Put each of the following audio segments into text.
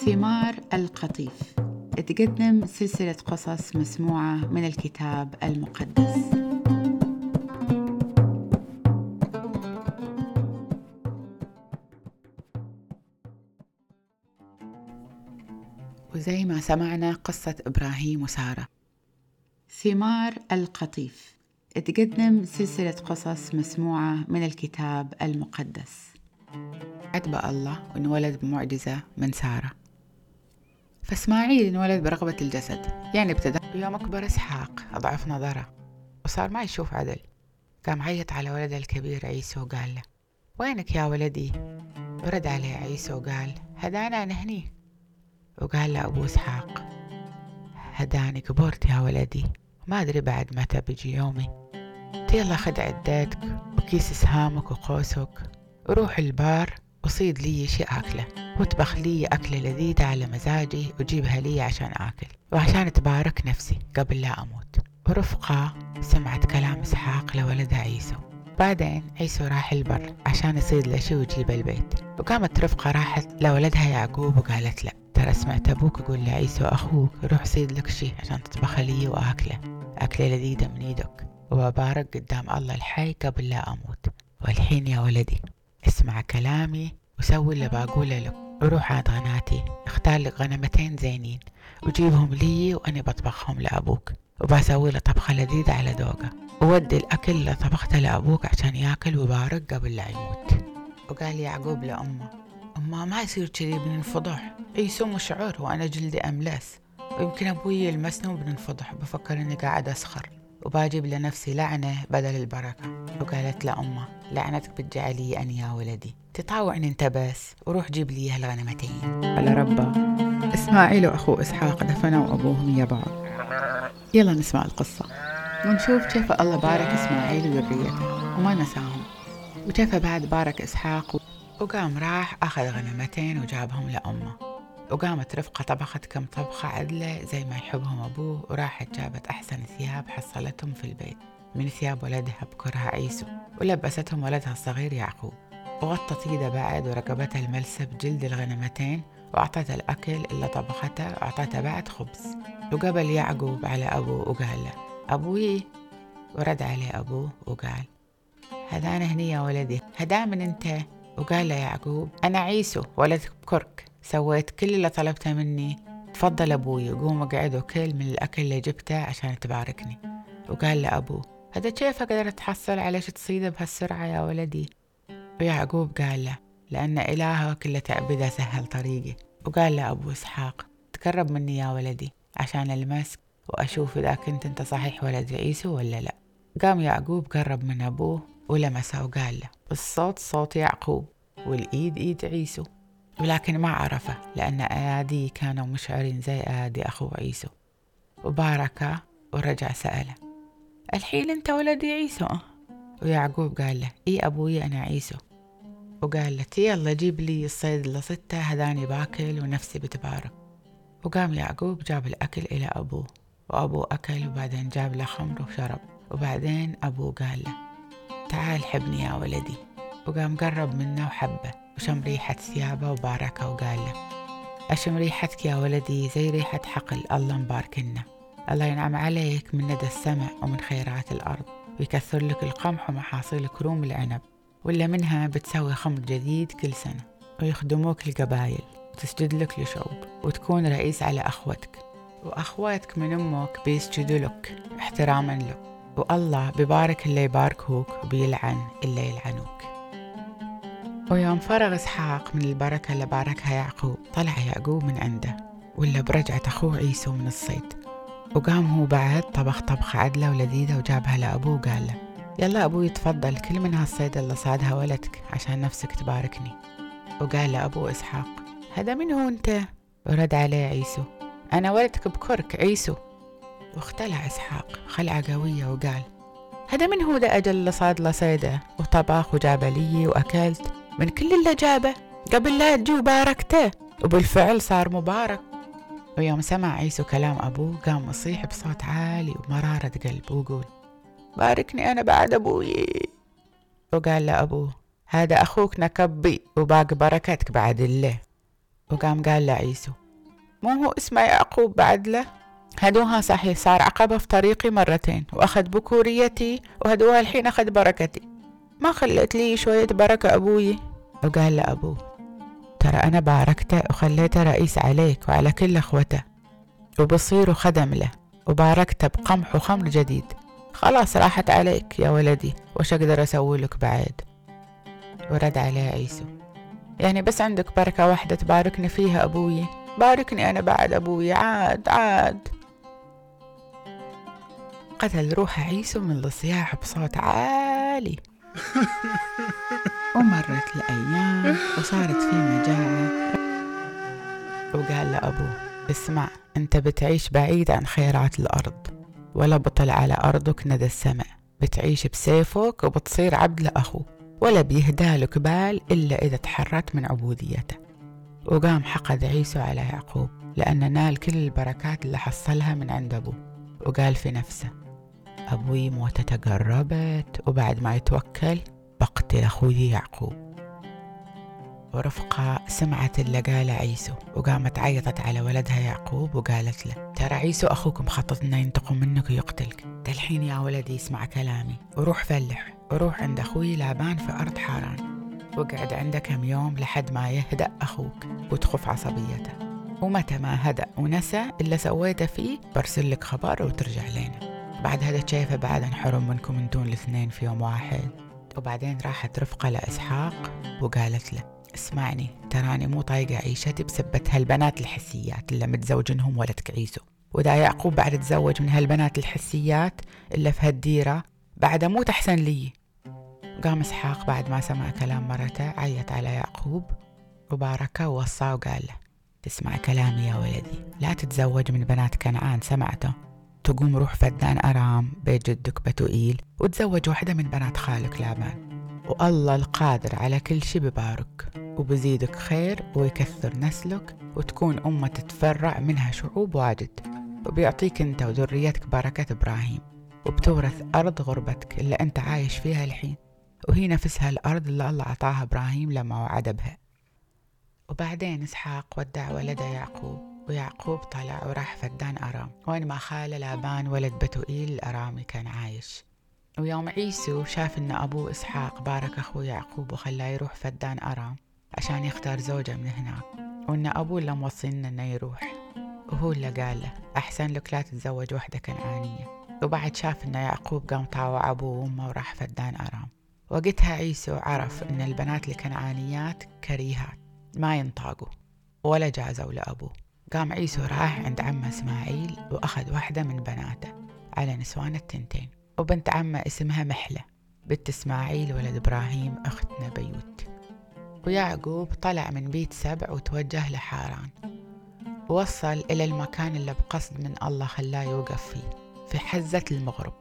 ثمار القطيف. تقدم سلسلة قصص مسموعة من الكتاب المقدس. وزي ما سمعنا قصة إبراهيم وسارة. ثمار القطيف. تقدم سلسلة قصص مسموعة من الكتاب المقدس. عتب الله وانولد بمعجزة من سارة. فاسماعيل انولد برغبة الجسد. يعني ابتدى يوم أكبر إسحاق أضعف نظرة وصار ما يشوف عدل. قام عيط على ولده الكبير عيسو وقال له وينك يا ولدي؟ ورد عليه عيسو وقال هدانا أنا هني وقال له أبو إسحاق هداني كبرت يا ولدي. ما أدري بعد متى بيجي يومي. يلا خد عدتك وكيس سهامك وقوسك وروح البار وصيد لي شي أكلة وأطبخ لي أكلة لذيذة على مزاجي وجيبها لي عشان آكل. وعشان تبارك نفسي قبل لا أموت. ورفقة سمعت كلام إسحاق لولدها عيسو. بعدين عيسو راح البر عشان يصيد له شي ويجيب البيت. وقامت رفقة راحت لولدها يعقوب وقالت له ترى سمعت أبوك يقول لعيسو أخوك روح صيد لك شي عشان تطبخ لي وآكله. أكلة لذيذة من إيدك وببارك قدام الله الحي قبل لا أموت. والحين يا ولدي اسمع كلامي وسوي اللي بقوله لك. وروح عند غناتي اختار لك غنمتين زينين. وجيبهم لي وأنا بطبخهم لأبوك. وبسوي له طبخة لذيذة على ذوقه. وودي الأكل اللي طبخته لأبوك عشان ياكل ويبارك قبل لا يموت. وقال يعقوب لأمه أمه ما يصير كذي بننفضح. عيسو مشعر وأنا جلدي أملس. ويمكن أبوي يلمسني وبننفضح. بفكر إني قاعد أسخر. وبجيب لنفسي لعنة بدل البركة. وقالت لأمه لعنتك بتجعلي أنا يا ولدي. تطاوعني أنت بس وروح جيب لي هالغنمتين. على ربا إسماعيل وأخوه إسحاق دفنوا أبوهم يا بعض. يلا نسمع القصة. ونشوف كيف الله بارك إسماعيل وذريته وما نساهم. وكيف بعد بارك إسحاق وقام راح أخذ غنمتين وجابهم لأمه. وقامت رفقة طبخت كم طبخة عدلة زي ما يحبهم أبوه وراحت جابت أحسن ثياب حصلتهم في البيت. من ثياب ولدها بكرها عيسو ولبستهم ولدها الصغير يعقوب. وغطت إيده بعد وركبتها الملسة بجلد الغنمتين وأعطتها الأكل اللي طبخته وأعطتها بعد خبز. وقبل يعقوب على أبوه وقال له أبوي؟ ورد عليه أبوه وقال هذا أنا هني يا ولدي هدا من أنت؟ وقال له يعقوب أنا عيسو ولد بكرك. سويت كل اللي طلبته مني. تفضل أبوي قوم اقعد وكل من الأكل اللي جبته عشان تباركني. وقال لأبوه هذا كيف أقدر أتحصل على شي تصيده بهالسرعة يا ولدي؟ ويعقوب قال له لأن إلهك اللي تعبده سهل طريقي. وقال له أبو إسحاق تقرب مني يا ولدي عشان ألمسك وأشوف إذا كنت أنت صحيح ولد عيسو ولا لا. قام يعقوب قرب من أبوه ولمسه وقال له الصوت صوت يعقوب والإيد إيد عيسو. ولكن ما عرفه لأن أيادي كانوا مشعرين زي أيادي أخوه عيسو. وباركه ورجع سأله الحين أنت ولدي عيسو؟ ويعقوب قال له إي أبوي أنا عيسو. وقال له يلا جيب لي الصيد صدته هذاني باكل ونفسي بتبارك. وقام يعقوب جاب الأكل إلى أبوه وأبوه أكل وبعدين جاب له خمر وشرب. وبعدين أبوه قال له تعال حبني يا ولدي. وقام قرب منه وحبه وشم ريحة ثيابه وباركه وقال له أشم ريحتك يا ولدي زي ريحة حقل الله مباركنا الله ينعم عليك من ندى السمع ومن خيرات الأرض ويكثر لك القمح ومحاصيل كروم العنب ولا منها بتسوي خمر جديد كل سنة ويخدموك القبايل وتسجد لك لشعوب وتكون رئيس على أخوتك وأخواتك من أمك بيسجدوا لك احتراما لك والله ببارك اللي يباركوك وبيلعن اللي يلعنوك. ويوم فرغ إسحاق من البركة اللي باركها يعقوب طلع يعقوب من عنده ولا برجعة أخوه عيسو من الصيد. وقام هو بعد طبخ طبخة عدلة ولذيذة وجابها لأبوه وقال له يلا أبوي تفضل كل من هالصيد اللي صادها ولدك عشان نفسك تباركني. وقال له أبو إسحاق هذا من هو أنت؟ ورد عليه عيسو أنا ولدك بكرك عيسو. واختلع إسحاق خلعة قوية وقال هذا من هو ده أجل اللي صاد له صيده؟ وطبخ وجاب لي وأكلت من كل اللي جابه قبل لا تجي وباركته. وبالفعل صار مبارك. ويوم سمع عيسو كلام أبوه قام يصيح بصوت عالي ومرارة قلب ويقول باركني أنا بعد أبوي. وقال له أبوه هذا أخوك نكبي وباقي بركتك بعد الله وقام قال لعيسو مو هو اسمه يعقوب بعد له؟ هدوها صحيح صار عقبة في طريقي مرتين وأخذ بكوريتي وهدوها الحين أخذ بركتي. ما خليت لي شوية بركة أبوي. وقال له أبوه ترى أنا باركته وخليته رئيس عليك وعلى كل أخوته وبصير خدم له وباركته بقمح وخمر جديد. خلاص راحت عليك يا ولدي وش أقدر أسوي لك بعد؟ ورد عليه عيسو يعني بس عندك بركة واحدة تباركني فيها أبوي باركني أنا بعد أبوي عاد عاد. قتل روح عيسو من الصياح بصوت عالي. ومرت الأيام وصارت في مجاعة وقال لأبوه اسمع أنت بتعيش بعيد عن خيرات الأرض ولا بطل على أرضك ندى السماء. بتعيش بسيفك وبتصير عبد لأخوك ولا بيهدالك بال إلا إذا تحررت من عبوديته. وقام حقد عيسو على يعقوب لأن نال كل البركات اللي حصلها من عند أبوه. وقال في نفسه أبوي موتة قربت وبعد ما يتوكل بقتل أخوي يعقوب. ورفقة سمعت اللي قاله عيسو وقامت عيطت على ولدها يعقوب وقالت له ترى عيسو أخوك مخطط إنه ينتقم منك ويقتلك. الحين يا ولدي اسمع كلامي. وروح فلح. وروح عند أخوي لابان في أرض حاران. وقعد عنده كم يوم لحد ما يهدأ أخوك وتخف عصبيته. ومتى ما هدأ ونسى اللي سويته فيه برسل لك خبر وترجع لنا. بعد هذا شايفه بعد انحرم منكم انتون الاثنين في يوم واحد. وبعدين راحت رفقة لإسحاق وقالت له اسمعني تراني مو طايقة عيشتي بسبة هالبنات الحسيات اللي متزوجنهم ولدك عيسو وإذا يعقوب بعد تزوج من هالبنات الحسيات اللي في هالديرة بعد مو تحسن لي. قام إسحاق بعد ما سمع كلام مرته عيط على يعقوب وباركه ووصاه وقال له تسمع كلامي يا ولدي لا تتزوج من بنات كنعان سمعته. تقوم روح فدان أرام بيت جدك بتوئيل وتزوج واحدة من بنات خالك لابان. والله القادر على كل شي ببارك وبزيدك خير ويكثر نسلك وتكون أمة تتفرع منها شعوب واجد. وبيعطيك أنت وذريتك بركة إبراهيم وبتورث أرض غربتك اللي أنت عايش فيها الحين. وهي نفسها الأرض اللي الله عطاها إبراهيم لما وعد بها. وبعدين إسحاق ودع ولده يعقوب. ويعقوب طلع وراح فدان أرام. وين ما خاله لابان ولد بتوئيل الأرامي كان عايش. ويوم عيسو شاف إن أبوه إسحاق بارك أخوه يعقوب وخلاه يروح فدان أرام عشان يختار زوجة من هناك. وإن أبوه اللي موصينا إنه يروح. وهو اللي قال له أحسن لك لا تتزوج وحدة كنعانية. وبعد شاف إن يعقوب قام طاوع أبوه وأمه وراح فدان أرام. وقتها عيسو عرف إن البنات الكنعانيات كريهات ما ينطاقوا ولا جازوا لأبوه. قام عيسو راح عند عمه إسماعيل وأخذ واحدة من بناته على نسوان التنتين وبنت عمة اسمها محلة بنت إسماعيل ولد إبراهيم أختنا بيوت ويعقوب طلع من بيت سبع وتوجه لحاران وصل إلى المكان اللي بقصد من الله خلاه يوقف فيه في حزة المغرب.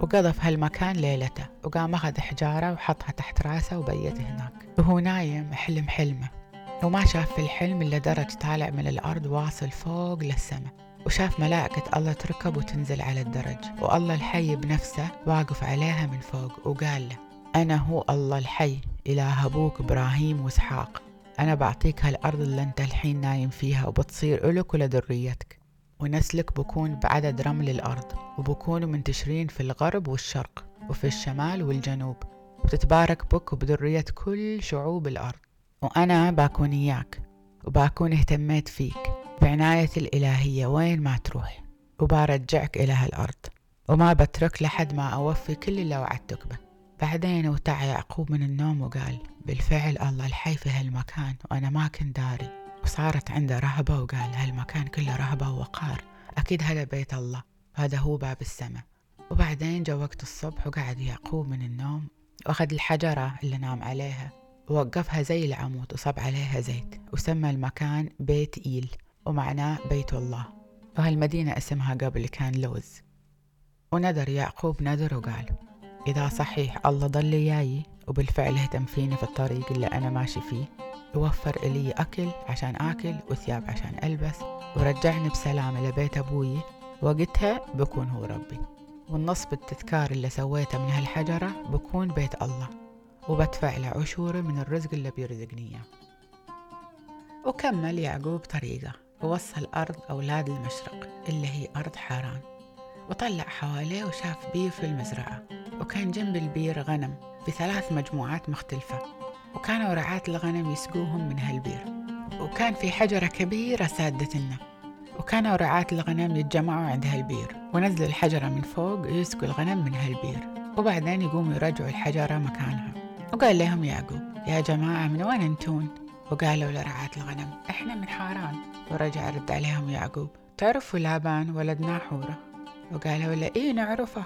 وقضى في هالمكان ليلته وقام أخذ حجارة وحطها تحت راسه وبيت هناك. وهو نايم حلم حلمه وما شاف في الحلم إلا درج طالع من الأرض واصل فوق للسماء وشاف ملائكة الله تركب وتنزل على الدرج والله الحي بنفسه واقف عليها من فوق وقال له أنا هو الله الحي إله أبوك إبراهيم وإسحاق. أنا بعطيك هالأرض اللي أنت الحين نايم فيها وبتصير إلك ولذريتك ونسلك بكون بعدد رمل الأرض وبكونوا منتشرين في الغرب والشرق وفي الشمال والجنوب. وتتبارك بك وبذرية كل شعوب الأرض. وأنا بكون إياك وبكون اهتميت فيك بعناية الإلهية وين ما تروح وبرجعك إلى هالأرض وما بترك لحد ما أوفي كل اللي وعدتك به. بعدين وتع يعقوب من النوم وقال بالفعل الله الحي في هالمكان وأنا ما كنت داري. وصارت عنده رهبة وقال هالمكان كله رهبة ووقار أكيد هذا بيت الله وهذا هو باب السماء. وبعدين جا وقت الصبح وقعد يعقوب من النوم وأخذ الحجرة اللي نام عليها ووقفها زي العمود وصب عليها زيت وسمى المكان بيت إيل ومعناه بيت الله. وهالمدينة اسمها قبل كان لوز. ونذر يعقوب نذر وقال إذا صحيح الله ضل جاي وبالفعل اهتم فيني في الطريق اللي أنا ماشي فيه ووفر إلي أكل عشان آكل وثياب عشان ألبس ورجعني بسلامة لبيت أبوي وقتها بكون هو ربي. والنصب التذكار اللي سويته من هالحجرة بكون بيت الله. وبدفع له عشوري من الرزق اللي بيرزقني إياه. وكمل يعقوب طريقه ووصل أرض أولاد المشرق اللي هي أرض حاران. وطلع حواليه وشاف بير في المزرعة وكان جنب البير غنم بثلاث مجموعات مختلفة. وكانوا رعاة الغنم يسقوهم من هالبير. وكان في حجرة كبيرة سادة وكانوا رعاة الغنم يتجمعوا عند هالبير. ونزلوا الحجرة من فوق ويسقوا الغنم من هالبير. وبعدين يقوموا يرجعوا الحجرة مكانها. وقال لهم يعقوب يا جماعة من وين أنتون؟ وقالوا لرعاة الغنم إحنا من حاران. ورجع رد عليهم يعقوب تعرفوا لابان ولد ناحورة وقالوا له إيه نعرفه؟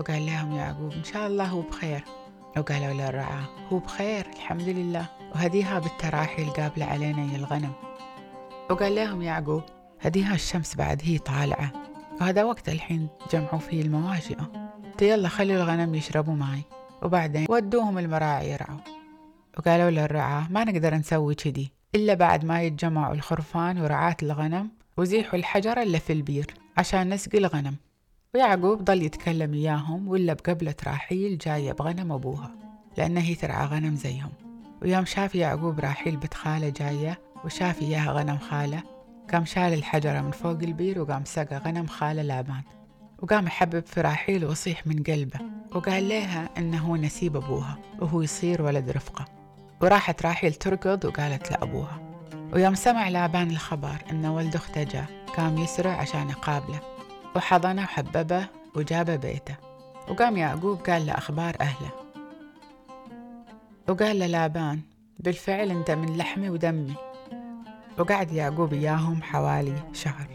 وقال لهم يعقوب إن شاء الله هو بخير. وقالوا للرعاة هو بخير الحمد لله. وهديها بالتراحي القابلة علينا يا الغنم. وقال لهم يعقوب هديها الشمس بعد هي طالعة. وهذا وقت الحين جمعوا فيه المواشئ يلا خلوا الغنم يشربوا ماي وبعدين ودوهم المراعي يرعوا وقالوا للرعاة ما نقدر نسوي كذي إلا بعد ما يتجمعوا الخرفان ورعاة الغنم وزيحوا الحجرة اللي في البير عشان نسقي الغنم. ويعقوب ضل يتكلم إياهم ولا مقبلة راحيل جاية بغنم أبوها لأنها هي ترعى غنم زيهم. ويوم شاف يعقوب راحيل بنت خاله جاية وشاف إياها غنم خاله قام شال الحجرة من فوق البير وقام سقى غنم خاله لابان. وقام يحبب في راحيل ويصيح من قلبه وقال لها إنه هو نسيب أبوها وهو يصير ولد رفقة. وراحت راحيل تركض وقالت لأبوها. ويوم سمع لابان الخبر إن ولد أخته جاء قام يسرع عشان يقابله. وحضنه وحببه وجابه بيته. وقام يعقوب قال له أخبار أهله. وقال للابان بالفعل أنت من لحمي ودمي. وقعد يعقوب إياهم حوالي شهر.